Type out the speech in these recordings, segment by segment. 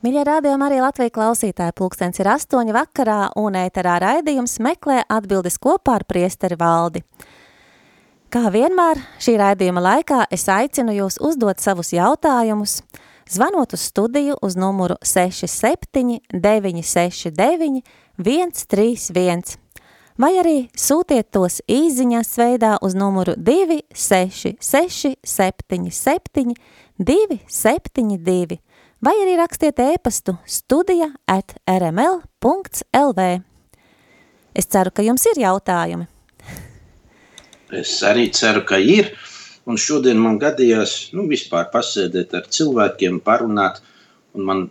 Mīļie rādījumi arī Latvijas klausītāji pulkstens ir astoņi vakarā un ēterā raidījums meklē atbildes kopā ar priesteri valdi. Kā vienmēr šī raidījuma laikā es aicinu jūs uzdot savus jautājumus, zvanot uz studiju uz numuru 67 969 131 vai arī sūtiet tos īziņās veidā uz numuru 266 77 272 vai arī rakstiet ēpastu studija at rml.lv. Es ceru, ka jums ir jautājumi. Es arī ceru, ka ir. Un šodien man gadījās nu, vispār pasēdēt ar cilvēkiem, parunāt. Un man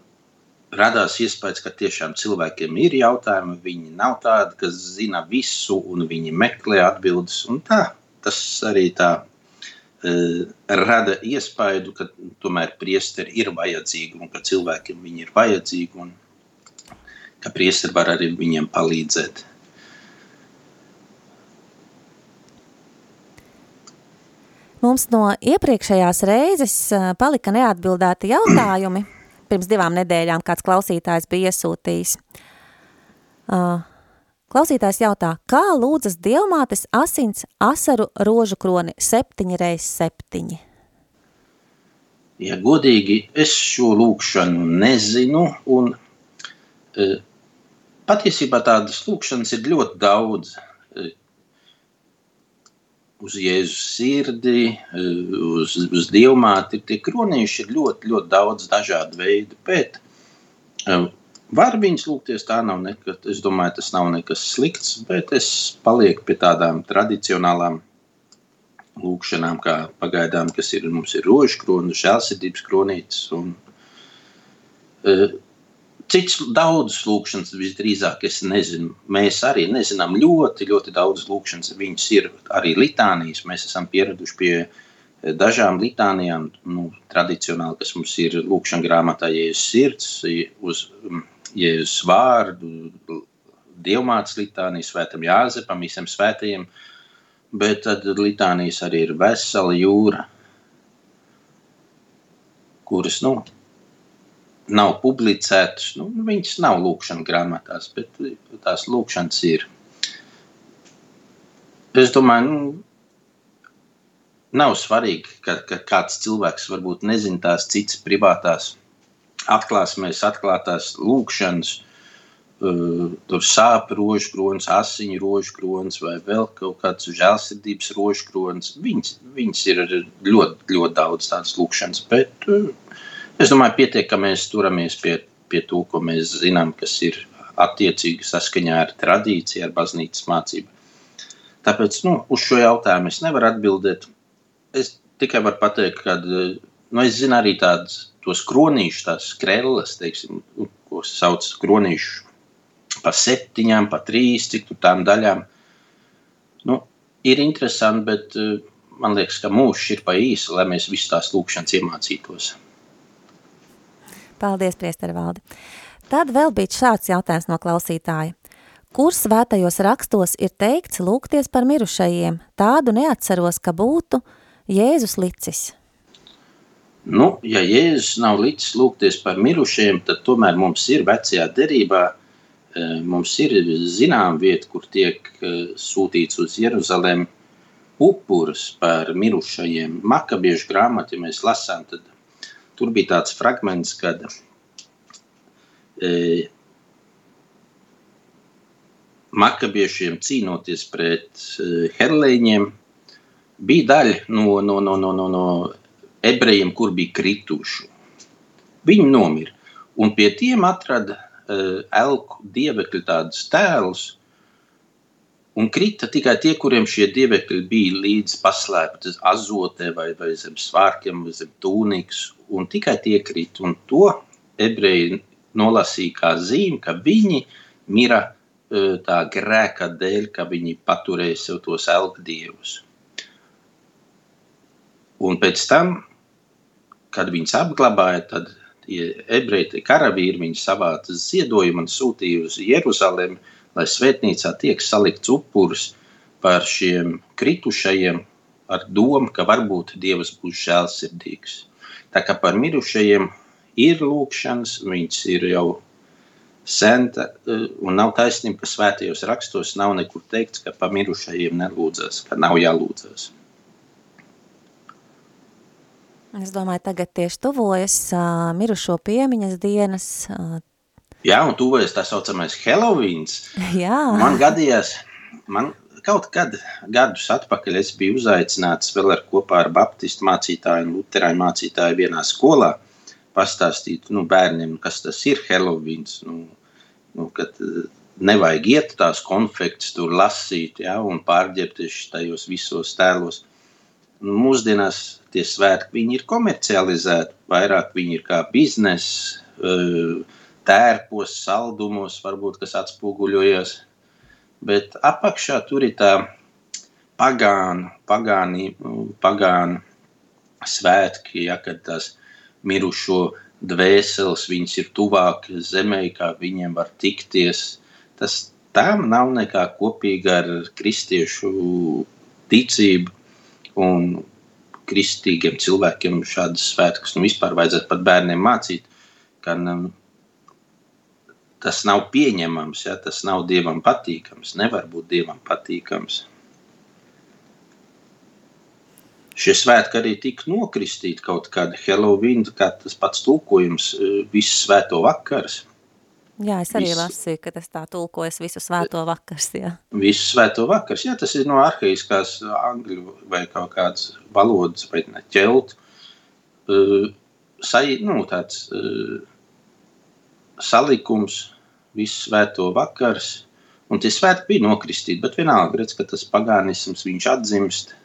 radās iespējas, ka tiešām cilvēkiem ir jautājumi. Viņi nav tādi, kas zina visu, un viņi meklē atbildes. Tā, tas arī tā rada iespēju, ka tomēr priesteri ir vajadzīgi un ka cilvēkiem viņi ir vajadzīgi un ka priesteri var arī viņiem palīdzēt. Mums no iepriekšējās reizes palika neatbildēti jautājumi pirms divām nedēļām kāds klausītājs bija iesūtījis. Uh, klausītājs jautā, kā lūdzas dievmātes asins asaru rožu kroni septiņi reiz septiņi? Ja godīgi, es šo lūkšanu nezinu, un uh, patiesībā tādas lūkšanas ir ļoti daudz. Uh, uz Jēzus sirdi, uz, uz dievmāti. Tie kronīši ir ļoti, ļoti daudz dažādu veidu, bet um, var viņus lūgties, tā nav nekas, es domāju, tas nav nekas slikts, bet es palieku pie tādām tradicionālām lūkšanām, kā pagaidām, kas ir, mums ir rožkrona, žēlsirdības kronītes un uh, Cits daudzas lūkšanas visdrīzāk es nezinu. Mēs arī nezinām ļoti, ļoti daudz lūkšanas. Viņas ir arī litānijas. Mēs esam pieraduši pie eh, dažām litānijām, nu, tradicionāli, kas mums ir lūkšana grāmatā Jēzus sirds, uz Jēzus vārdu, Dievmāts litānijas, svētam Jāzepam, visiem svētajiem, bet tad litānijas arī ir vesela jūra, kuras, nu, nav publicētas. Nu, viņas nav lūkšanas grāmatās, bet tās lūkšanas ir. Es domāju, nu, nav svarīgi, ka, ka kāds cilvēks varbūt nezina tās citas privātās atklāsmēs, atklātās lūkšanas. Uh, tur sāp rožu kronis, asiņu rožu kronis vai vēl kaut kāds žēlsirdības rožu kronis. Viņas, viņas ir ļoti, ļoti daudz tādas lūkšanas, bet uh, Es domāju, pietiek, ka mēs turamies pie, pie to, ko mēs zinām, kas ir attiecīgi saskaņā ar tradīciju, ar baznīcas mācību. Tāpēc nu, uz šo jautājumu es nevaru atbildēt. Es tikai varu pateikt, ka nu, es zinu arī tādas tos kronīšus, tās skrēles, teiksim, ko sauc kronīšu pa septiņām, pa trīs, cik tur tām daļām. Nu, ir interesanti, bet man liekas, ka mūžs ir pa īsi, lai mēs visu tās lūkšanas iemācītos. Paldies, priesteri valdi. Tad vēl bija šāds jautājums no klausītāja. Kur svētajos rakstos ir teikts lūgties par mirušajiem? Tādu neatceros, ka būtu Jēzus licis. Nu, ja Jēzus nav licis lūgties par mirušajiem, tad tomēr mums ir vecajā derībā, mums ir zinām vieta, kur tiek sūtīts uz Jeruzalem upurus par mirušajiem. Makabiešu grāmatu, ja mēs lasām, tad tur bija tāds fragments, kad e, makabiešiem cīnoties pret e, herlēņiem, bija daļa no, no, no, no, no, no ebrejiem, kur bija krituši. Viņi nomira. Un pie tiem atrada uh, elku dievekļu tādus tēlus, un krita tikai tie, kuriem šie dievekļi bija līdz paslēpti azotē vai, vai zem svārkiem vai zem tūniks un tikai tie krīt. Un to ebreji nolasīja kā zīmi, ka viņi mira tā grēka dēļ, ka viņi paturēja sev tos elgdievus. Un pēc tam, kad viņus apglabāja, tad ebreji, karavīri, viņi savāca ziedojumu un sūtīja uz Jeruzalemi, lai svētnīcā tiek salikts upurs par šiem kritušajiem ar domu, ka varbūt Dievs būs žēlsirdīgs. Tā kā par mirušajiem ir lūkšanas, viņas ir jau sen, un nav taisnība, ka svētajos rakstos nav nekur teikts, ka par mirušajiem nelūdzas, ka nav jālūdzas. Es domāju, tagad tieši tuvojas uh, mirušo piemiņas dienas. Uh, Jā, un tuvojas tā saucamais Helovíns. Jā. Man gadījās, man kaut kad gadus atpakaļ es biju uzaicināts vēl ar kopā ar baptistu mācītāju un luterāņu mācītāju vienā skolā pastāstīt nu, bērniem, kas tas ir Helovīns. Nu, nu, kad nevajag iet tās konfekts tur lasīt ja, un pārģērbties tajos visos tēlos. Mūsdienās tie svētki ir komercializēti, vairāk viņi ir kā biznesa, eh, tērpos, saldumos, varbūt kas atspoguļojas. Bet apakšā tur ir tā pagānu, pagāni, pagānu svētki, ja, kad tās mirušo dvēseles, viņas ir tuvāk zemē, kā viņiem var tikties. Tas tam nav nekā kopīga ar kristiešu ticību un kristīgiem cilvēkiem šādas svētkus nu, vispār vajadzētu pat bērniem mācīt, ka um, tas nav pieņemams, ja tas nav dievam patīkams. Nevar būt dievam patīkams. Šie svētki arī tika nokristīti kaut kādā Halloween, kā tas pats tulkojums, e, visu svēto vakars. Jā, es arī visu, lasīju, ka tas tā tulkojas visu svēto vakars, jā. Visu svēto vakars, jā, tas ir no arhaiskās angļu vai kaut kādas valodas, vai ne, ķelt. Uh, sai, nu, tāds uh, salikums, visu svēto vakars. Un tie svētki bija nokristīti, bet vienalga redz, ka tas pagānisms viņš atzimst.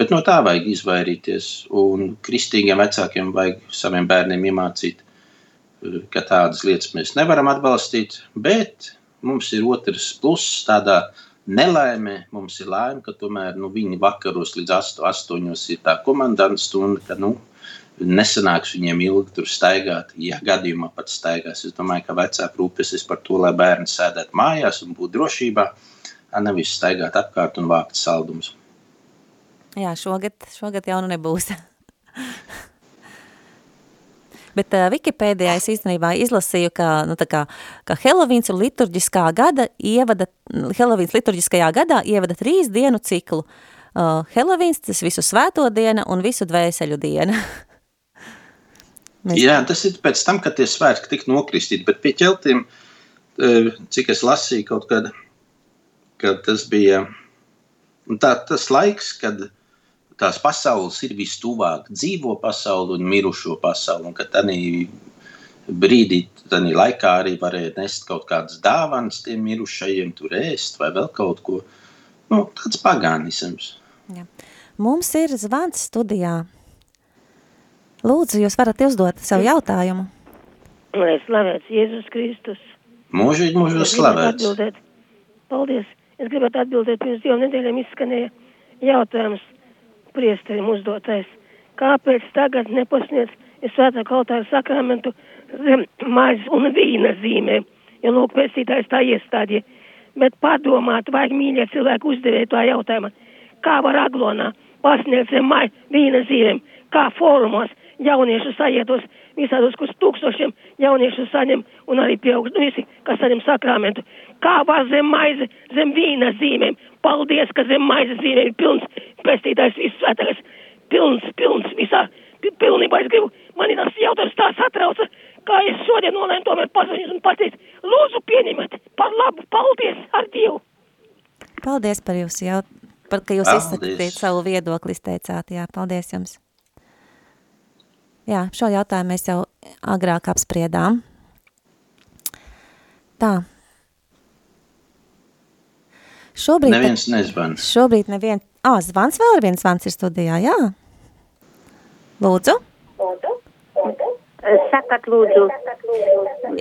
Bet no tā vajag izvairīties. Un kristīgiem vecākiem vajag saviem bērniem iemācīt, ka tādas lietas mēs nevaram atbalstīt. Bet mums ir otrs pluss tādā nelaimē. Mums ir laime, ka tomēr nu, viņi vakaros līdz 8, 8 ir tā komandanta stunda, ka nu, nesanāks viņiem ilgi tur staigāt. Ja gadījumā pat staigās, es domāju, ka vecāki rūpēsies par to, lai bērni sēdētu mājās un būtu drošībā, nevis staigāt apkārt un vākt saldumus. Jā, šogad, šogad jau nu nebūs. Bet uh, Wikipēdijā es īstenībā izlasīju, ka, nu, tā kā, ka Helovīns ir liturģiskā gada ievada, Helovīns liturģiskajā gadā ievada trīs dienu ciklu. Uh, Helovīns, tas visu svēto diena un visu dvēseļu diena. Mēs... Jā, tas ir pēc tam, kad tie svētki tika nokristīti, bet pie ķeltiem, cik es lasīju kaut kad, kad tas bija tā, tas laiks, kad tās pasaules ir vistuvāk dzīvo pasauli un mirušo pasauli, un ka tanī brīdī, tanī laikā arī varēja nest kaut kādas dāvanas tiem mirušajiem, tur ēst vai vēl kaut ko, nu, tāds pagānisms. Jā. Mums ir zvans studijā. Lūdzu, jūs varat uzdot savu jautājumu. Lai slavēts Jēzus Kristus. Mūžīgi mūžos slavēts. Atbildēt. Paldies. Es gribētu atbildēt, pirms divām nedēļām izskanēja jautājums priesterim uzdotais. Kāpēc tagad nepasniedz svētāku altāru sakramentu zem maizes un vīna zīmē? Jo lūk, pestītājs tā iestādīja. Bet padomāt, vajag mīļie cilvēki uzdevēt to jautājumu. Kā var aglonā pasniegt zem maizes vīna zīmēm? Kā fórumos? jauniešu sajietos visādos, kurus tūkstošiem jauniešu saņem un arī pieaug, nu visi, kas saņem sakramentu. Kā var zem maize, zem vīna zīmēm? Paldies, ka zem maize zīmēm ir pilns pestītājs viss svētākais. Pilns, pilns visā, pilnībā es gribu, man ir tas jautājums tā satrauca, kā es šodien nolēmu tomēr paziņas un pateikt, lūdzu pieņemat par labu, paldies ar Dievu. Paldies par jūsu jautājumu, par ka jūs izsakāt savu viedokli, izteicāt, jā, paldies jums. Jā, šo jautājumu mēs jau agrāk apspriedām. Tā. Šobrīd... Neviens nezvan. Šobrīd nevien... Ā, ah, zvans vēl ir viens zvans ir studijā, jā. Lūdzu. Lūdzu. Lūdzu. Sakat, lūdzu.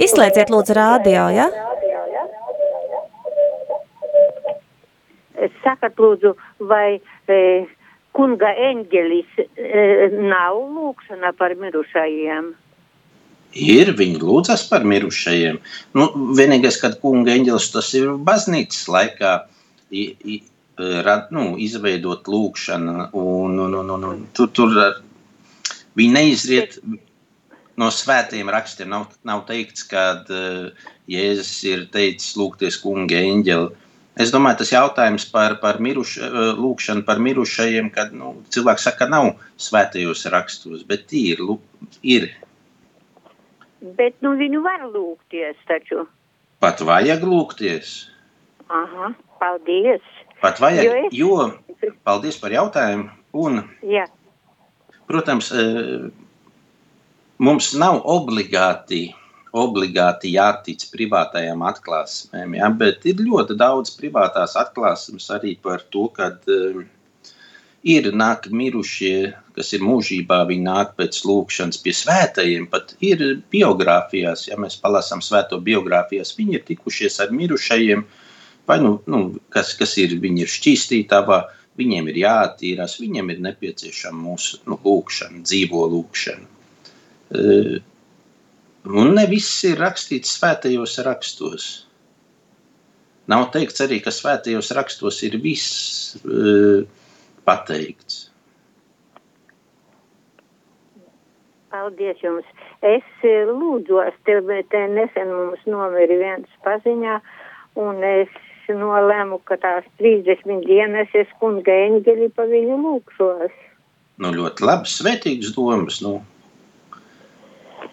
Izslēdziet, lūdzu, rādio, jā? sakat, lūdzu, vai e, kunga eņģelis e, nav lūkšana par mirušajiem? Ir viņi lūdzas par mirušajiem. Nu, vienīgais, kad kunga eņģelis tas ir baznīcas laikā, i, rad, nu, izveidot lūkšanu, un, un, un, un, un tur, tur viņi neizriet no svētiem rakstiem. Nav, nav teikts, ka uh, Jēzus ir teicis lūgties kunga eņģeli. Es domāju, tas jautājums par, par miruš, lūkšanu par mirušajiem, kad nu, cilvēks saka, ka nav svētajos rakstos, bet ir, ir Bet nu, viņu var lūgties taču. Pat vajag lūgties. Aha, paldies. Pat vajag, jo, es... jo paldies par jautājumu. Un, Jā. protams, mums nav obligāti, obligāti jātic privātajām atklāsmēm, ja, bet ir ļoti daudz privātās atklāsmes arī par to, kad uh, ir nāk mirušie, kas ir mūžībā, viņi nāk pēc lūkšanas pie svētajiem, pat ir biogrāfijās, ja mēs palasām svēto biogrāfijās, viņi ir tikušies ar mirušajiem, vai nu, nu kas, kas ir, viņi ir šķīstītavā, viņiem ir jāattīrās, viņiem ir nepieciešama mūsu nu, lūkšana, dzīvo lūkšana. Uh, un ne viss ir rakstīts svētajos rakstos. Nav teikts arī, ka svētajos rakstos ir viss. Uh, pateikts. Paldies jums. Es eh, lūdzos, tev te nesen mums nomira viens paziņā, un es nolēmu, ka tās 30 dienas es kunga eņģeli pa viņu lūkšos. Nu, ļoti labi, svētīgas domas, nu.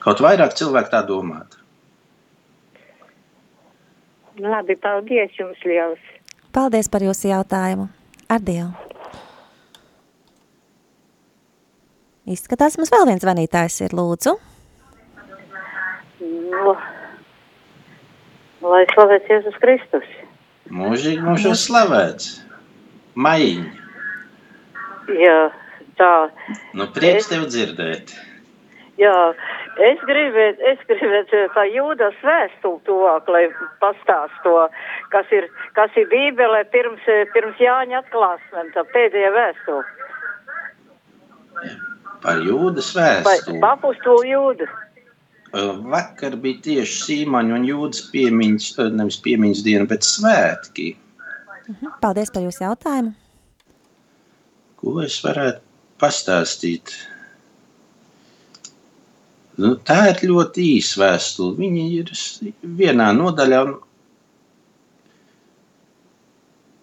Kaut vairāk cilvēku tā domāt. Labi, paldies jums liels. Paldies par jūsu jautājumu. Ar Dievu. Izskatās, mums vēl viens zvanītājs ir, lūdzu. No. Lai slavēts Jēzus Kristus. Mūžīgi mūžos slavēts. Maiņa. Jā, tā. Nu, prieks es... tev dzirdēt. Jā, es gribētu, es gribētu tā jūdas vēstuli tuvāk, lai pastāst to, kas ir, kas ir bībelē pirms, pirms Jāņa atklāsmēm, tā pēdējā vēstule. Par jūdas vēstuli. Par apustulu jūdu. Vakar bija tieši Sīmaņa un jūdas piemiņas, nevis piemiņas diena, bet svētki. Mhm. Paldies par jūsu jautājumu. Ko es varētu pastāstīt? Nu, tā ir ļoti īsa vēstule. Viņa ir vienā nodaļā,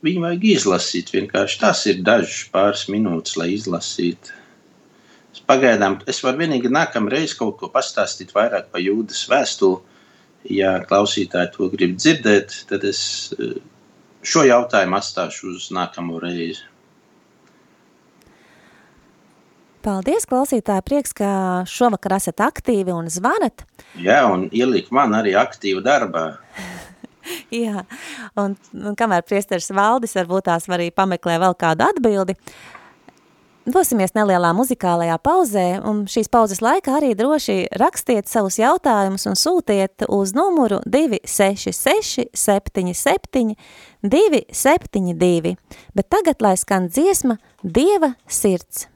viņu vajag izlasīt. Vienkārši tas ir dažas pāris minūtes, lai izlasītu. Pagaidām es varu vienīgi nākamreiz kaut ko pastāstīt vairāk par jūdas vēstuli. Ja klausītāji to grib dzirdēt, tad es eh, šo jautājumu atstāšu uz nākamo reizi. Paldies, klausītāji! Prieks, ka šovakar esat aktīvi un zvanat. Jā, un ielikt man arī aktīvu darbā. Jā, un, un kamēr priesteris Valdis varbūt tās arī pameklē vēl kādu atbildi, uh, Dosimies nelielā muzikālajā pauzē, un šīs pauzes laikā arī droši rakstiet savus jautājumus un sūtiet uz numuru 266 77 272. Bet tagad, lai skan dziesma Dieva sirds.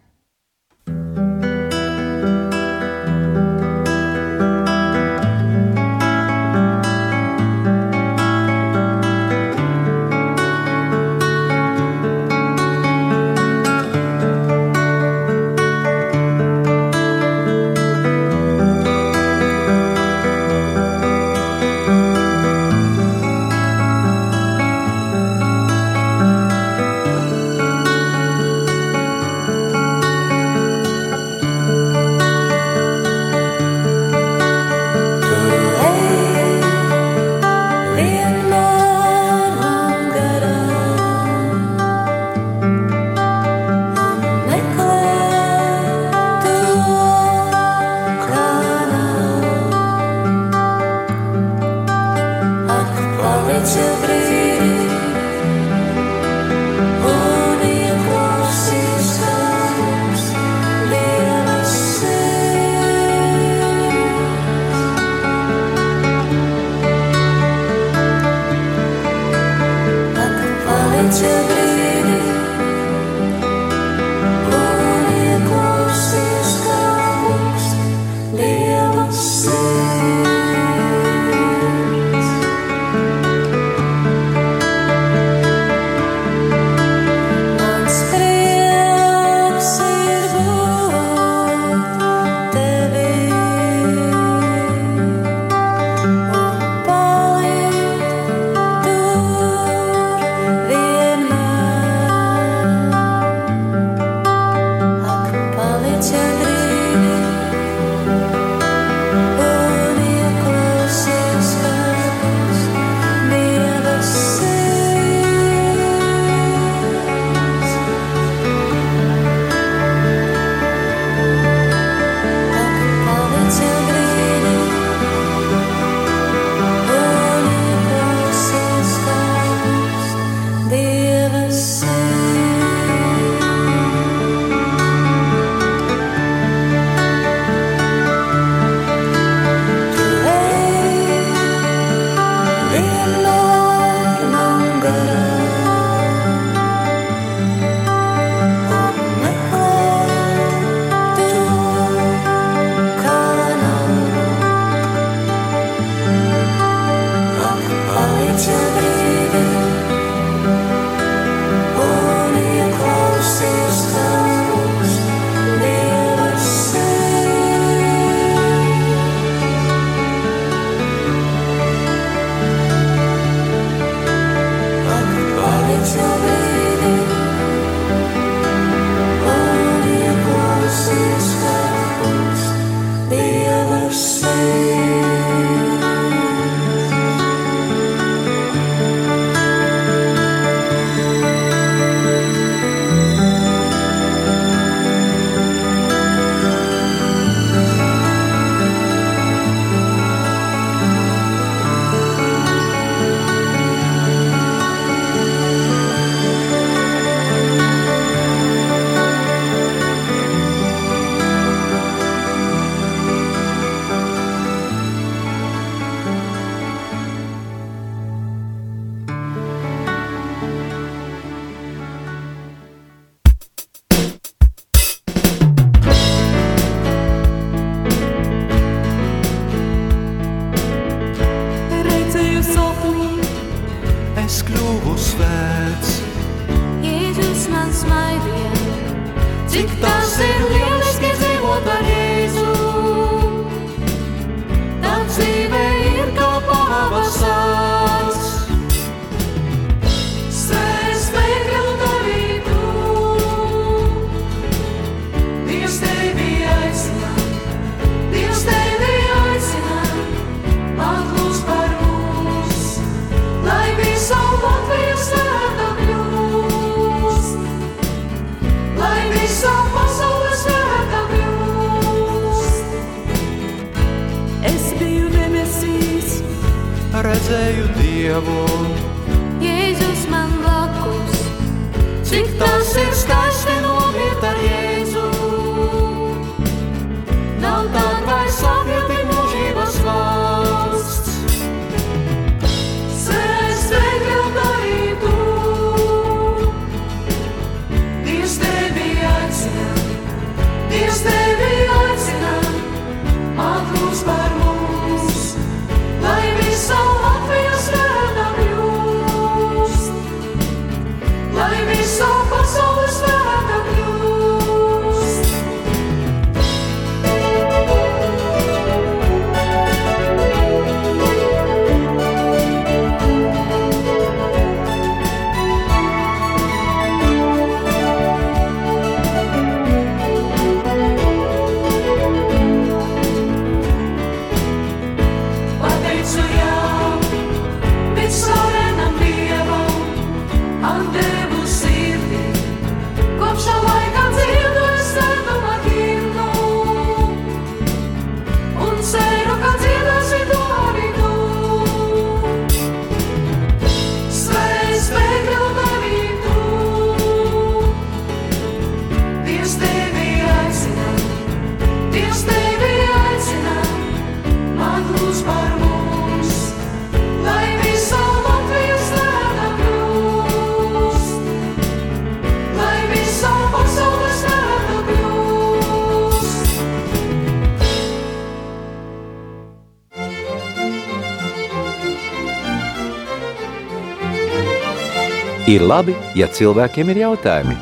Ir labi, ja cilvēkiem ir jautājumi.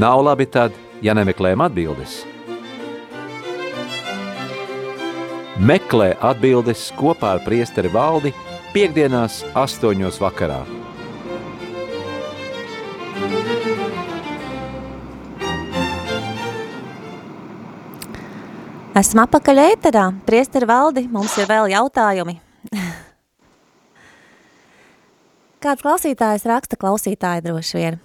Nav labi tad, ja nemeklējam atbildes. Meklē atbildes kopā ar priesteri valdi piekdienās astoņos vakarā. Esam apakaļ ēterā. Priesteri valdi, mums ir vēl jautājumi. Kāds klausītājs raksta klausītāji droši vien.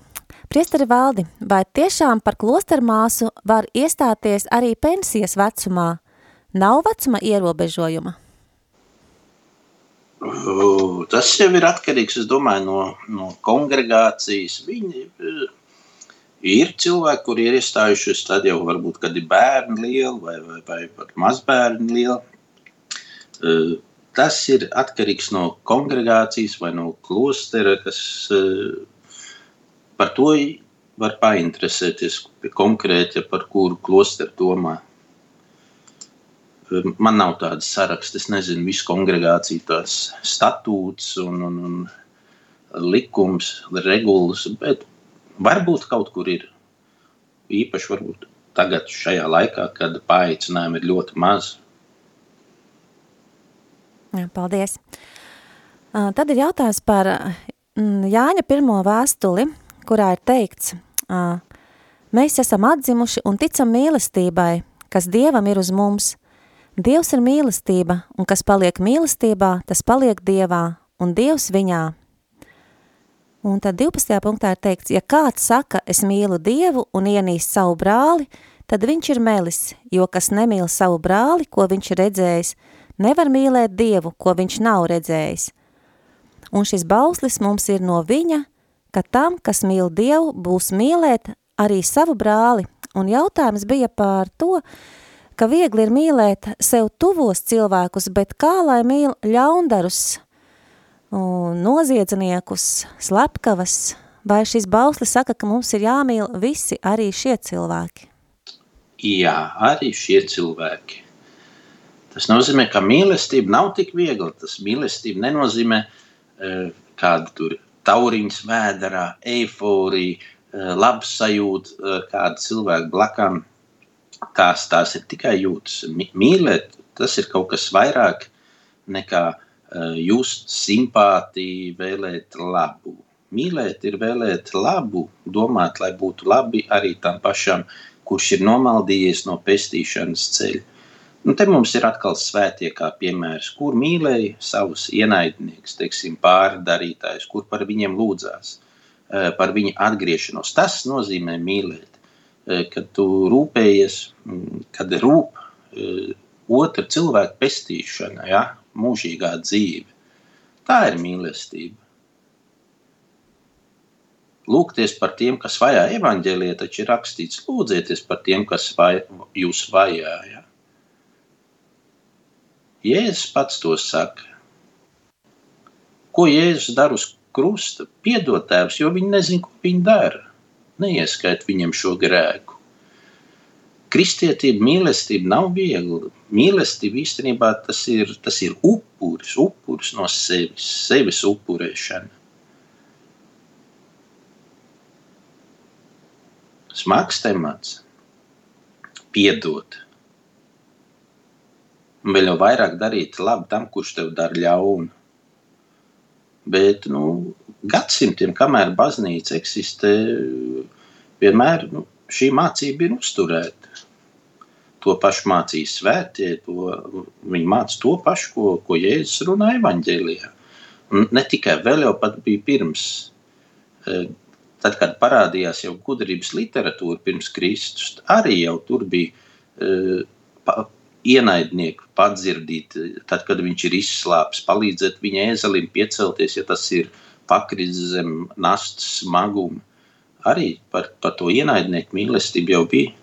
Priesteri valdi, vai tiešām par klostermāsu var iestāties arī pensijas vecumā? Nav vecuma ierobežojuma? Tas jau ir atkarīgs es domāju, no, no kongregācijas. Viņi uh, ir cilvēki, kuri ir iestājušies tad jau varbūt, kad ir bērni lieli vai, vai, vai pat mazbērni lieli. Tas ir atkarīgs no kongregācijas vai no klostera, kas uh, par to var painteresēties konkrēti, par kuru klosteru domā. Man nav tādas saraksts, es nezinu, visu kongregāciju tās statūts un, un, un likums, regulas, bet varbūt kaut kur ir īpaši varbūt tagad šajā laikā, kad paaicinājumu ir ļoti maz. Jā, paldies. Tad ir jautājums par mm, Jāņa pirmo vēstuli, kurā ir teikts, mēs esam atzimuši un ticam mīlestībai, kas Dievam ir uz mums. Dievs ir mīlestība, un kas paliek mīlestībā, tas paliek Dievā, un Dievs viņā. Un tad 12. punktā ir teikts, ja kāds saka, es mīlu Dievu un ienīst savu brāli, tad viņš ir melis, jo kas nemīl savu brāli, ko viņš ir redzējis, nevar mīlēt Dievu, ko viņš nav redzējis. Un šis bauslis mums ir no viņa, ka tam, kas mīl Dievu, būs mīlēt arī savu brāli. Un jautājums bija par to, ka viegli ir mīlēt sev tuvos cilvēkus, bet kā lai mīl ļaundarus, un noziedzniekus, slepkavas, vai šis bauslis saka, ka mums ir jāmīl visi arī šie cilvēki? Jā, arī šie cilvēki. Tas nozīmē, ka mīlestība nav tik viegla. Tas mīlestība nenozīmē uh, kādu tur tauriņu svēdarā, eiforiju, uh, labs sajūta, uh, kāda cilvēka blakām. Tās, tās ir tikai jūtas. Mīlēt, tas ir kaut kas vairāk nekā just simpātiju, vēlēt labu. Mīlēt ir vēlēt labu, domāt, lai būtu labi arī tam pašam, kurš ir nomaldījies no pestīšanas ceļa. Un te mums ir atkal svētie kā piemērs, kur mīlēja savus ienaidniekus, teiksim, pārdarītājus, kur par viņiem lūdzās, eh, par viņu atgriešanos. Tas nozīmē mīlēt, eh, kad tu rūpējies, kad rūp eh, otra cilvēka pestīšana, ja? mūžīgā dzīve. Tā ir mīlestība. Lūgties par tiem, kas vajā evaņģēlijā, taču ir rakstīts, lūdzieties par tiem, kas vai, jūs vajā. Jēzus pats to saka. Ko Jēzus dara uz krusta? Piedod tēvs, jo viņi nezina, ko viņi dara. Neieskait viņiem šo grēku. Kristietība, mīlestība nav viegla. Mīlestība īstenībā tas ir, tas ir upuris, upuris no sevis, sevis upurēšana. Smags temats, piedot. Vēl jau vairāk darīt labu tam, kurš tev dara ļaunu. Bet nu, gadsimtiem, kamēr baznīca eksistē, vienmēr nu, šī mācība ir uzturēta. To pašu mācīja svētie, to, viņi māca to pašu, ko, ko Jēzus runāja evaņģēlijā. Un ne tikai vēl jau pat bija pirms, eh, tad, kad parādījās jau gudrības literatūra pirms Kristus, arī jau tur bija pa, ienaidnieku padzirdīt, tad, kad viņš ir izslāpis, palīdzēt viņa ēzelim piecelties, ja tas ir pakritis zem nastas smaguma. Arī par, par to ienaidnieku mīlestību jau bija.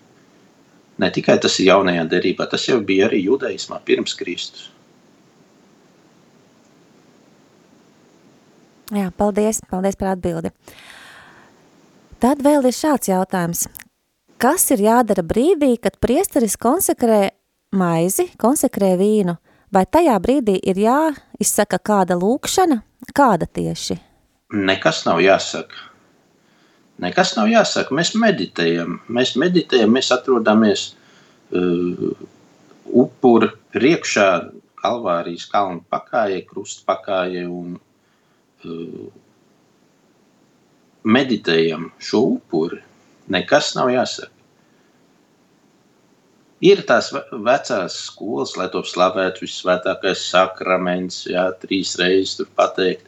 Ne tikai tas ir jaunajā derībā, tas jau bija arī judaismā pirms Kristus. Jā, paldies, paldies par atbildi. Tad vēl ir šāds jautājums. Kas ir jādara brīdī, kad priesteris konsekrē maizi, konsekrē vīnu, vai tajā brīdī ir jāizsaka kāda lūkšana, kāda tieši? Nekas nav jāsaka. Nekas nav jāsaka. Mēs meditējam, mēs meditējam, mēs atrodamies uh, upura priekšā, Kalvārijas kalnu pakājē, krusta pakājē un uh, meditējam šo upuri. Nekas nav jāsaka. Ir tās vecās skolas, lai to slavētu, visvētākais sakraments, jā, trīs reizes tur pateikt.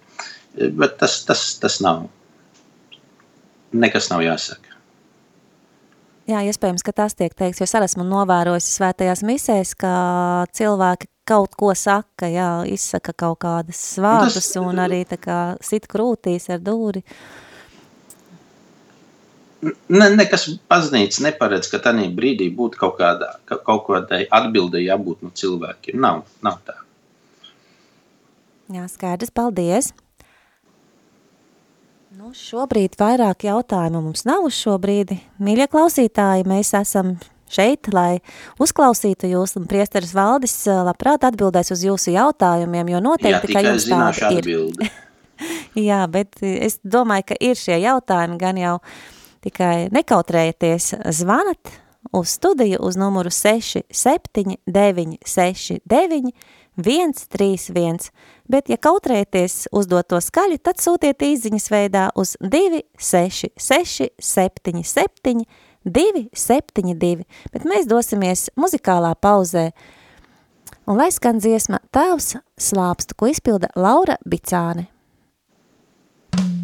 Bet tas, tas, tas nav. Nekas nav jāsaka. Jā, iespējams, ka tas tiek teikts, jo es esmu novērojis svētajās misēs, ka cilvēki kaut ko saka, jā, izsaka kaut kādas vārdus tas, un arī tā kā sit krūtīs ar dūri. Ne, nekas baznīca neparedz, ka tādā brīdī būtu kaut, kādā, kaut kādai atbildēji jābūt no cilvēkiem. Nav, nav tā. Jā, skaidrs, paldies. Nu, šobrīd vairāk jautājumu mums nav uz šo brīdi. Mīļie klausītāji, mēs esam šeit, lai uzklausītu jūs, un priesteris Valdis eh, labprāt atbildēs uz jūsu jautājumiem, jo noteikti, Jā, ka jums tāda ir. Jā, bet es domāju, ka ir šie jautājumi, gan jau tikai nekautrējieties zvanat uz studiju uz numuru 67 969 131, bet ja kautrēties uzdot to skaļi, tad sūtiet īziņas veidā uz 266 77 272, bet mēs dosimies muzikālā pauzē. Un lai skan dziesma Tēvs slāpstu, ko izpilda Laura Bicāne. kaut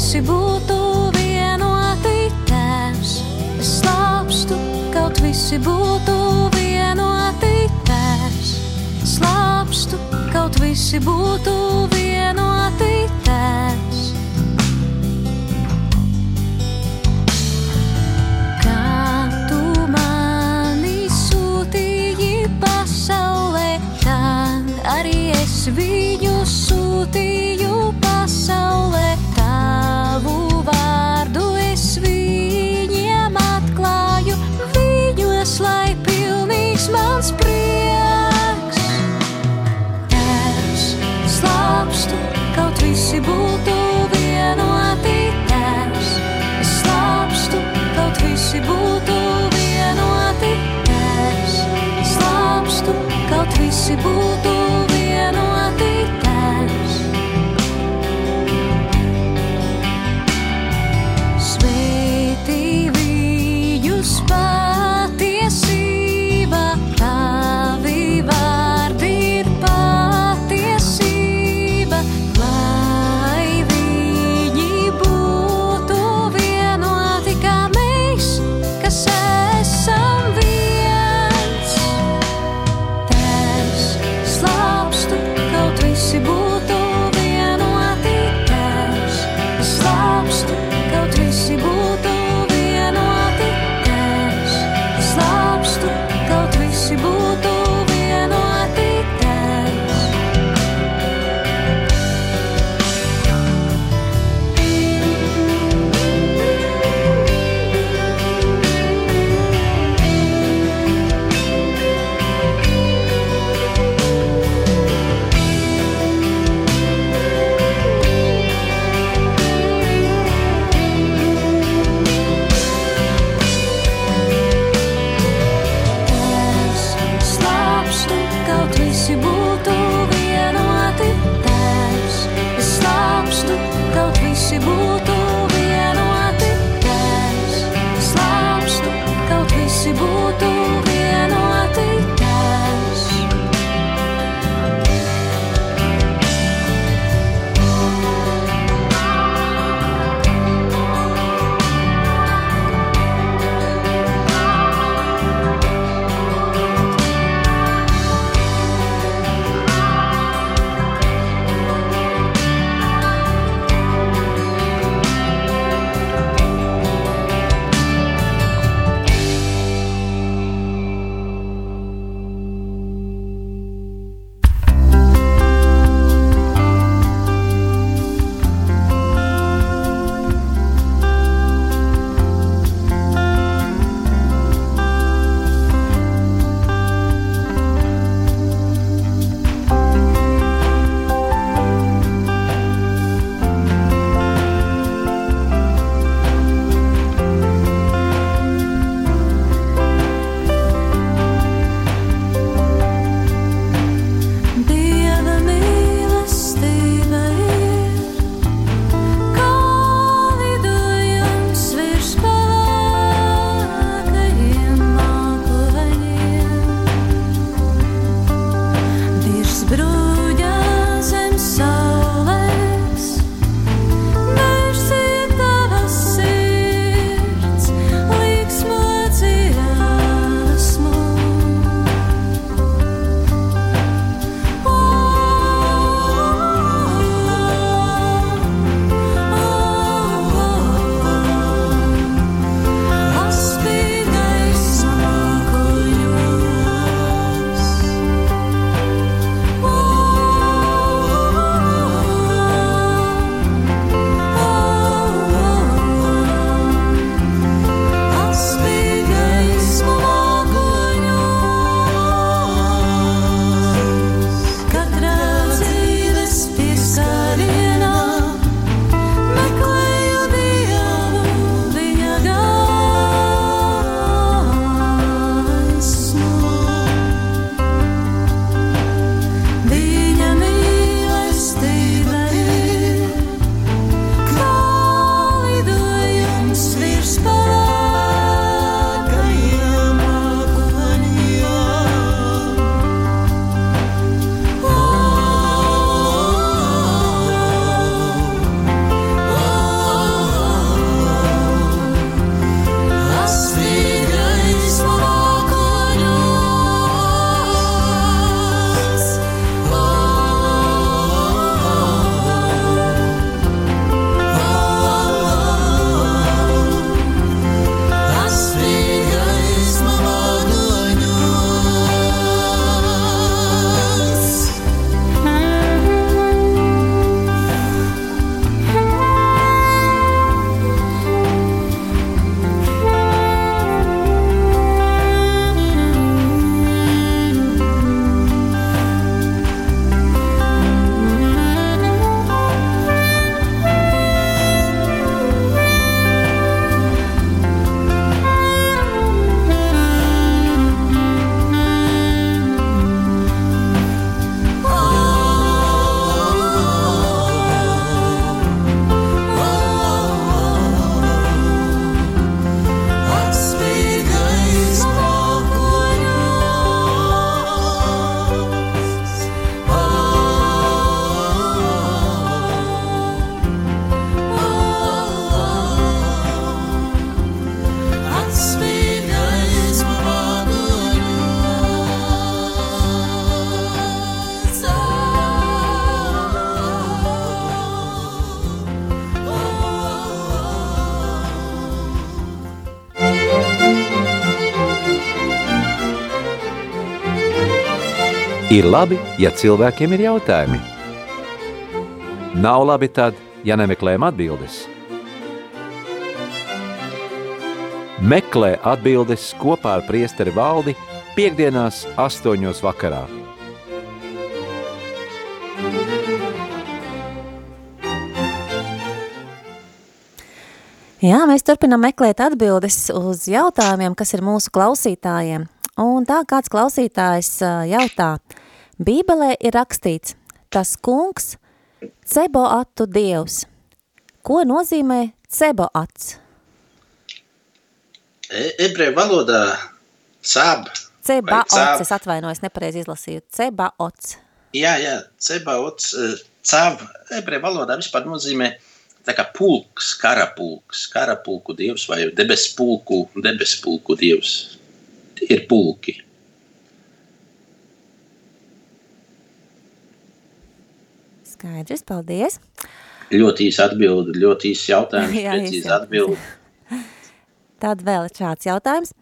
visi būtu vienoti tēvs. Es slāpstu, kaut visi būtu vienoti tēvs. Slāpstu, kaut visi būtu vienoti tēvs. Arī es viņu sūtīju pasaulē. Kaut visi Ir labi, ja cilvēkiem ir jautājumi. Nav labi tad, ja nemeklējam atbildes. Meklē atbildes kopā ar priesteri valdi piekdienās astoņos vakarā. Jā, mēs turpinām meklēt atbildes uz jautājumiem, kas ir mūsu klausītājiem. Un tā kāds klausītājs jautā, Bībelē ir rakstīts, tas kungs, ceboatu dievs. Ko nozīmē ceboats? E- Ebreju valodā cab. Cebaots, es atvainojos, nepareizi izlasīju. Cebaots. Jā, jā, cebaots, eh, cab. Ebreju valodā vispār nozīmē tā kā pulks, karapulks, karapulku dievs vai debespulku, debespulku dievs. Tie ir pulki. Skaidrs, paldies. Ļoti īsa atbilde, ļoti īsa jautājums, Jā, precīza atbilde. Tad vēl ir šāds jautājums.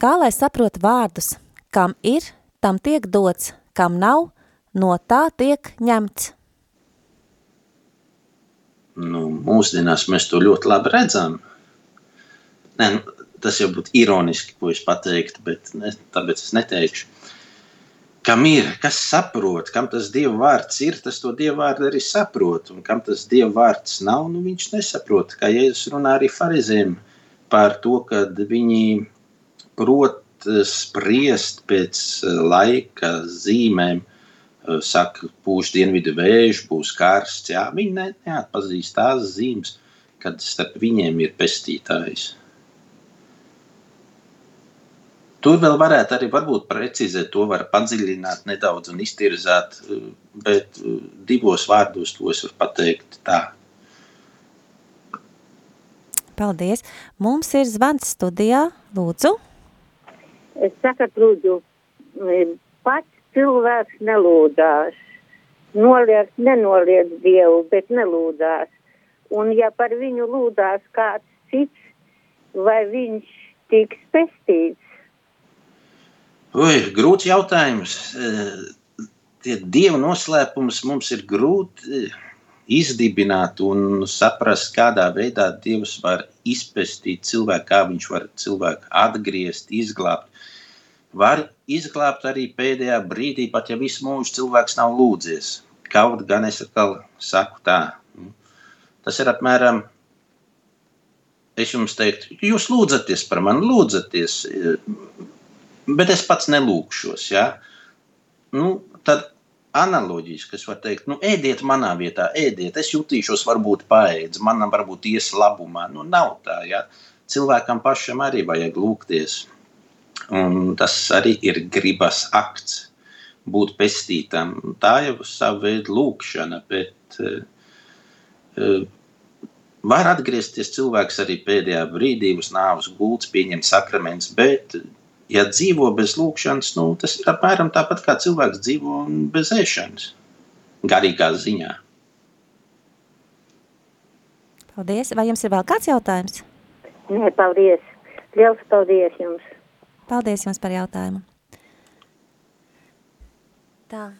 Kā lai saprot vārdus, kam ir, tam tiek dots, kam nav, no tā tiek ņemts? Nu, mūsdienās mēs to ļoti labi redzam. Nē, nu, tas jau būtu ironiski, ko es pateiktu, bet ne, tāpēc es neteikšu. Kam ir, kas saprot, kam tas dieva vārds ir, tas to dieva vārdu arī saprot. Un kam tas dieva vārds nav, nu viņš nesaprot. Kā Jēzus runā arī farizēm par to, ka viņi prot spriest pēc eh, laika zīmēm, eh, saka, pūš dienvidu vējš, būs karsts. Jā, viņi ne, neatpazīst tās zīmes, kad starp viņiem ir pestītājs. Tur vēl varētu arī varbūt precizēt, to var padziļināt nedaudz un iztirzāt, eh, bet eh, divos vārdos to es varu pateikt tā. Paldies. Mums ir zvans studijā. Lūdzu. Es saku, lūdzu, mm, pats cilvēks nelūdās. Noliec, nenoliec Dievu, bet nelūdās. Un ja par viņu lūdās kāds cits, vai viņš tiks pestīts? Ui, grūts jautājums. Eh, Tie dievu noslēpumus mums ir grūti izdibināt un saprast, kādā veidā Dievs var izpestīt cilvēku, kā viņš var cilvēku atgriezt, izglābt. Var izglābt arī pēdējā brīdī, pat ja visu mūžu cilvēks nav lūdzies. Kaut gan es atkal saku tā. Tas ir apmēram, es jums teiktu, jūs lūdzaties par mani, lūdzaties, bet es pats nelūkšos. Ja? Nu, tad analoģiski es varu teikt, nu, ēdiet manā vietā, ēdiet, es jutīšos varbūt paēdz, manam varbūt ies labumā. Nu, nav tā, ja? Cilvēkam pašam arī vajag lūgties. Un tas arī ir gribas akts, būt pestītam. Tā jau ir sava veida lūkšana, bet uh, var atgriezties cilvēks arī pēdējā brīdī uz nāves gultas, pieņemt sakraments, bet ja dzīvo bez lūkšanas, nu, tas ir apmēram tāpat kā cilvēks dzīvo bez ēšanas, garīgā ziņā. Paldies. Vai jums ir vēl kāds jautājums? Nē, paldies. Liels paldies jums. Paldies jums par jautājumu. Tā.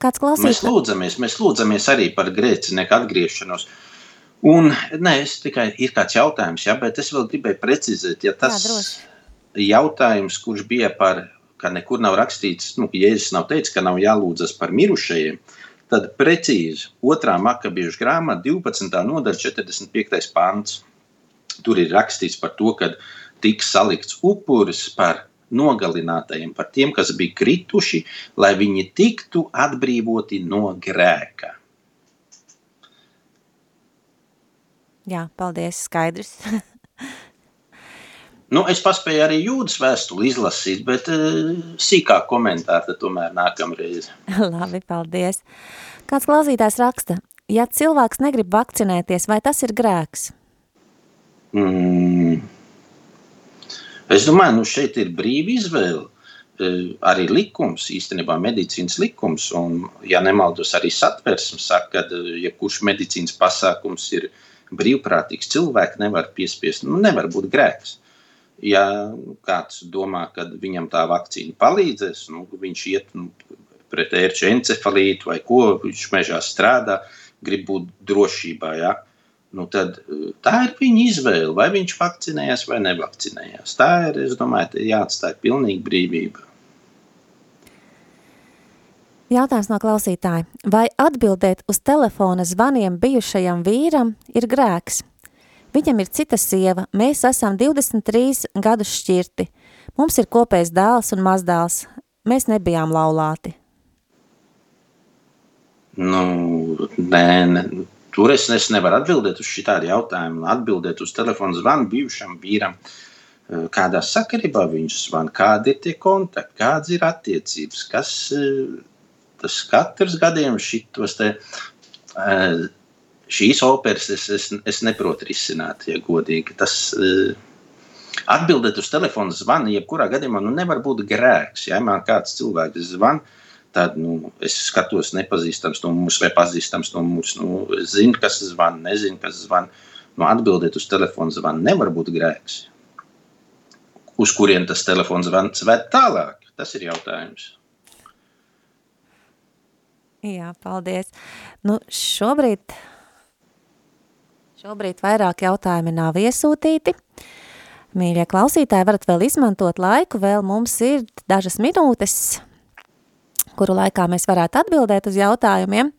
Kāds Mēs klausītājs? lūdzamies, mēs lūdzamies arī par grēcinieku atgriešanos. Un, nē, es tikai ir kāds jautājums, ja, bet es vēl gribēju precizēt, ja tas droši. jautājums, kurš bija par, ka nekur nav rakstīts, nu, ka Jēzus nav teicis, ka nav jālūdzas par mirušajiem, tad precīzi otrā makabiešu grāmata 12. nodaļa 45. pants. Tur ir rakstīts par to, ka tiks salikts upuris par nogalinātajiem, par tiem, kas bija krituši, lai viņi tiktu atbrīvoti no grēka. Jā, paldies, skaidrs. Nu, es paspēju arī jūdas vēstuli izlasīt, bet uh, sīkāk komentāri tad tomēr nākamreiz. Labi, paldies. Kāds klausītājs raksta, ja cilvēks negrib vakcinēties, vai tas ir grēks? Mm. Es domāju, nu šeit ir brīva izvēle. Eh, Arī likums, īstenībā medicīnas likums, un, ja nemaldos, arī satversmes saka, ka jebkurš medicīnas pasākums ir brīvprātīgs. Cilvēki nevar piespiest, nu, nevar būt grēks. ja kāds domā, ka viņam tā vakcīna palīdzēs, nu, viņš iet nu, pret ērču encefalītu vai ko, viņš mežā strādā, grib būt drošībā. Ja? Nu, tad, tā ir viņa izvēle, vai viņš vakcinējās vai nevakcinējās. Tā ir, es domāju, jāatstāj pilnīgi brīvība. Jautājums no klausītāja. Vai atbildēt uz telefona zvaniem bijušajam vīram ir grēks? Viņam ir cita sieva, mēs esam 23 gadus šķirti. Mums ir kopējs dēls un mazdēls. Mēs nebijām laulāti. Nu, nē, nē. Tur es, es nevaru atbildēt uz šādu jautājumu. Atbildēt uz telefona zvanu bijušam vīram. Kādā sakarībā viņš zvana, kādi ir tie kontakti, kādas ir attiecības, kas tas katrs gadījums šitos te, šīs operas es, es, es neprotu risināt, ja godīgi. Tas atbildēt uz telefona zvanu, jebkurā gadījumā, nu nevar būt grēks. Ja man kāds cilvēks zvan, tad nu, es skatos nepazīstams numurs vai pazīstams numurs. Nu, es zinu, kas zvan, nezinu, kas zvan. Nu, atbildēt uz telefona zvanu nevar būt grēks. Uz kurien tas telefons zvans ved tālāk? Tas ir jautājums. Jā, paldies. Nu, šobrīd, šobrīd vairāk jautājumi nav iesūtīti. Mīļie klausītāji, varat vēl izmantot laiku, vēl mums ir dažas minūtes, kuru laikā mēs varētu atbildēt uz jautājumiem,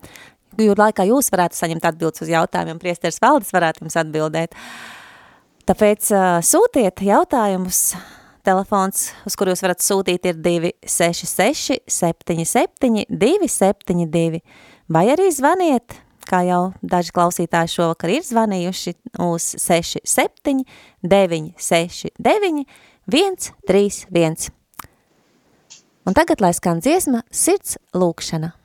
kuru laikā jūs varētu saņemt atbildes uz jautājumiem, priesteris Valdis varētu jums atbildēt. Tāpēc uh, sūtiet jautājumus Telefons, uz kuru jūs varat sūtīt, ir 266 77 272, vai arī zvaniet, kā jau daži klausītāji šovakar ir zvanījuši, uz 67 969 131. Un tagad, lai skan dziesma, sirds lūkšana.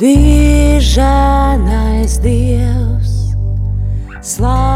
Diženais Dievs, slāvas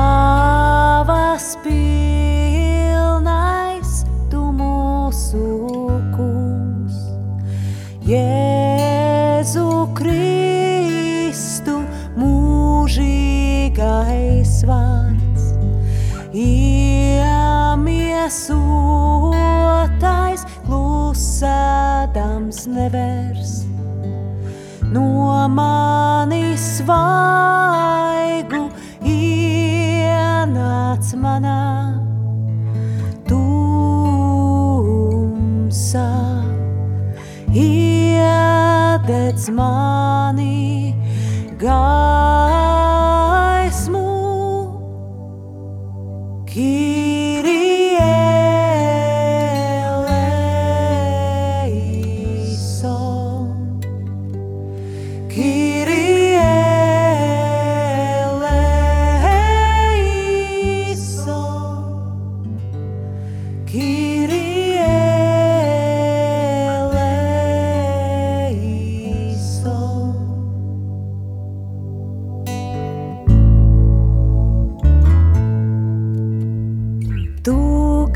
Tu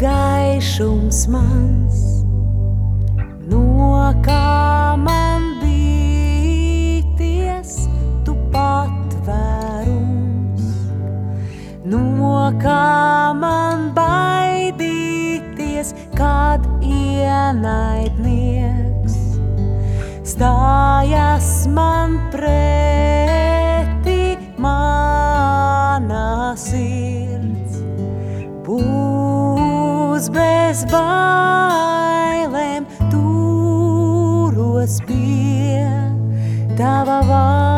gaišums mans, no kā man bīties, tu patvērums, no kā man baidīties, kad ienaidnieks. Stājas man pretī, mana sirds būs bez bailēm, turos pie tava vārdā.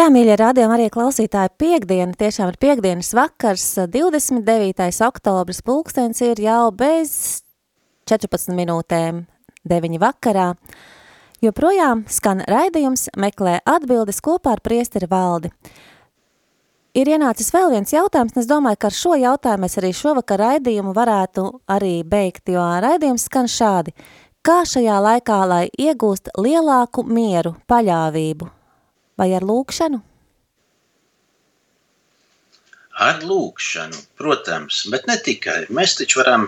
Jā, mīļie rādījumi, arī klausītāji, piekdiena, tiešām ir piekdienas vakars, 29. oktobris, pulkstens ir jau bez 14 minūtēm 9 vakarā. Joprojām skan raidījums meklē atbildes kopā ar priesteri valdi. Ir ienācis vēl viens jautājums, un es domāju, ka ar šo jautājumu mēs arī šovakar raidījumu varētu arī beigt, jo raidījums skan šādi. Kā šajā laikā, lai iegūst lielāku mieru, paļāvību? Vai ar lūkšanu? Ar lūkšanu, protams, bet ne tikai. Mēs taču varam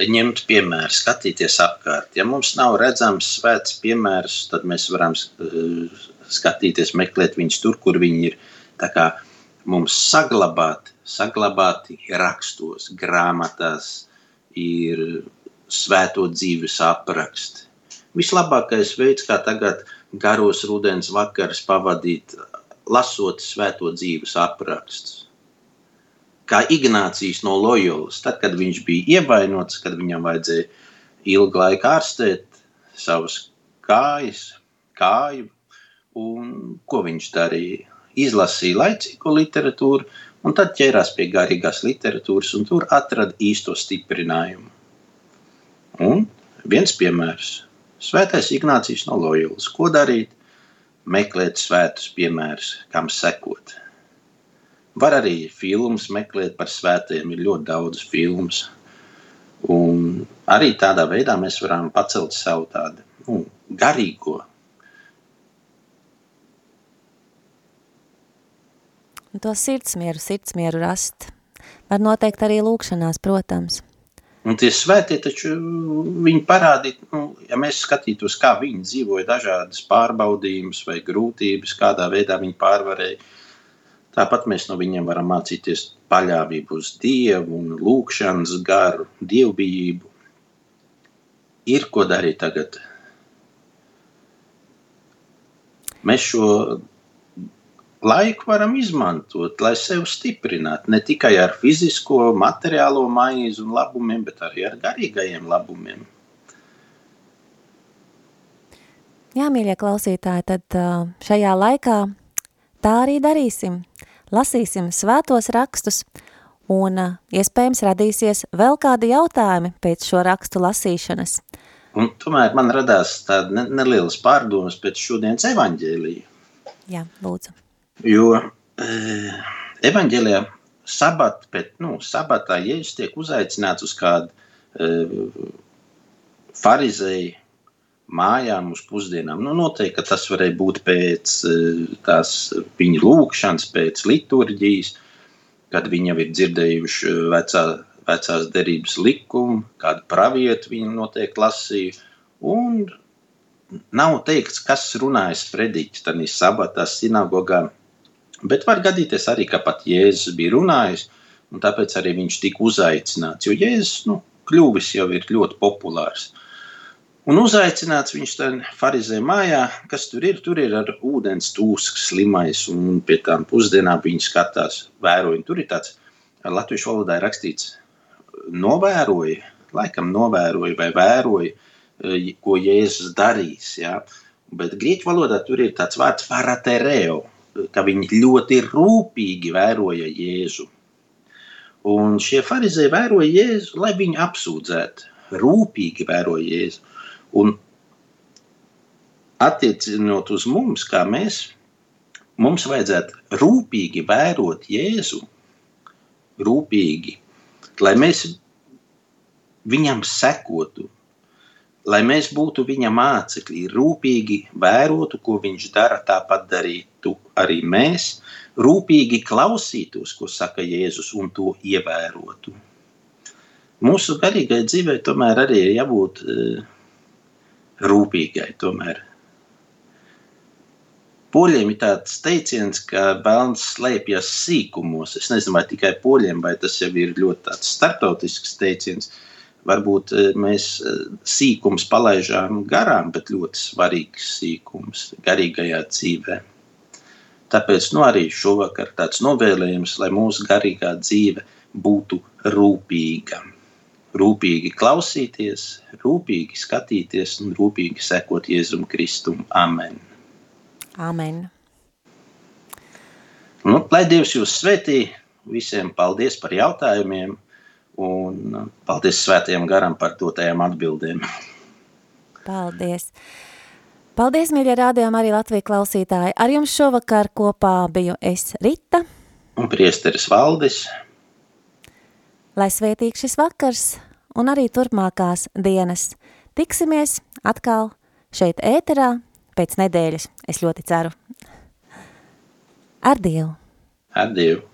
ņemt piemēru, skatīties apkārt. Ja mums nav redzams svēts piemērs, tad mēs varam uh, skatīties, meklēt viņus tur, kur viņi ir. Tā kā mums saglabāt, saglabāti rakstos, grāmatās ir svēto dzīves apraksti. Vislabākais veids, kā tagad garos rudens vakarus pavadīt, lasot svēto dzīves aprakstus. Kā Ignācijas no Loyolas, tad, kad viņš bija ievainots, kad viņam vajadzēja ilgu laiku ārstēt savas kājas, kāju, un ko viņš darīja? Izlasīja laicīgo literatūru, un tad ķērās pie garīgās literatūras, un tur atrada īsto stiprinājumu. Un viens piemērs Svētais Ignācijas no Loyolas. Ko darīt? Meklēt svētus piemērus, kam sekot. Var arī filmas meklēt par svētiem, ir ļoti daudz filmas. Un arī tādā veidā mēs varam pacelt savu tādu nu, garīgo. To sirdsmieru, sirdsmieru rast. Var noteikt arī lūkšanās, protams. Un tie svētie taču viņi parādīja, nu, ja mēs skatītos, kā viņi dzīvoja dažādas pārbaudījumus vai grūtības, kādā veidā viņi pārvarēja. Tāpat mēs no viņiem varam mācīties paļāvību uz Dievu un lūkšanas garu, dievbijību. Ir ko darīt tagad. Mēs šo laiku varam izmantot, lai sevi stiprinātu. Ne tikai ar fizisko, materiālo maizi un labumiem, bet arī ar garīgajiem labumiem. Jā, mīļie klausītāji, tad šajā laikā tā arī darīsim. Lasīsim svētos rakstus un iespējams radīsies vēl kādi jautājumi pēc šo rakstu lasīšanas. Un tomēr man radās tāda ne, nelielas pārdomas pēc šodienas evaņģēlija. Jā, lūdzu. Jo e, evaņģēlijā sabat, pēc, nu, sabatā Jēzus tiek uzaicināts uz kādu e, farizēju mājām uz pusdienām. Nu, noteikti, tas varēja būt pēc tās viņa lūkšanas, pēc liturģijas, kad viņi jau ir dzirdējuši vecā, vecās derības likumu, kādu pravietu viņi noteikti lasīja. Un nav teikts, kas runājas prediķis tādā sabatā sinagogā. Bet var gadīties arī, ka pat Jēzus bija runājis, un tāpēc arī viņš tika uzaicināts. Jo Jēzus nu, kļuvis jau ir ļoti populārs. Un uzaicināts viņš tajā farizē mājā, kas tur ir. Tur ir ar ūdens tūsks, slimais, un pie tām pusdienām viņi skatās, vēroja. Tur ir tāds, latviešu valodā rakstīts, novēroja, laikam novēroja vai vēroja, eh, ko Jēzus darīs. Ja? Bet grieķu valodā tur ir tāds vārds faratereo, ka viņi ļoti rūpīgi vēroja Jēzu. Un šie farizēji vēroja Jēzu, lai viņu apsūdzētu. Rūpīgi vēroja Jēzu. Un attiecinot uz mums, kā mēs, mums vajadzētu rūpīgi vērot Jēzu. Rūpīgi, lai mēs viņam sekotu, lai mēs būtu viņa mācekļi, rūpīgi vērotu, ko viņš dara, tāpat darītu arī mēs, rūpīgi klausītos, ko saka Jēzus, un to ievērotu. Mūsu garīgai dzīvei tomēr arī ir jābūt uh, rūpīgai. Tomēr. Poļiem ir tāds teiciens, ka bērns slēpjas sīkumos. Es nezinu, vai tikai poļiem, vai tas jau ir ļoti starptautisks teiciens. Uh, varbūt eh, mēs eh, sīkums palaidām garām, bet ļoti svarīgs sīkums garīgajā dzīvē. Tāpēc nu, arī šovakar tāds novēlējums, lai mūsu garīgā dzīve būtu rūpīga. Rūpīgi klausīties, rūpīgi skatīties un rūpīgi sekot Jēzum Kristum. Amen. Amen. Nu, lai Dievs jūs svētī, visiem paldies par jautājumiem Un paldies svētajam garam par dotajām atbildēm. Paldies! Paldies, mīļie rādījumi, arī Latvijas klausītāji. Ar jums šovakar kopā biju es Rita. Un priesteris Valdis. Lai svētīgs šis vakars un arī turpmākās dienas. Tiksimies atkal šeit ēterā pēc nedēļas, es ļoti ceru. Ar Dievu! Ar Dievu!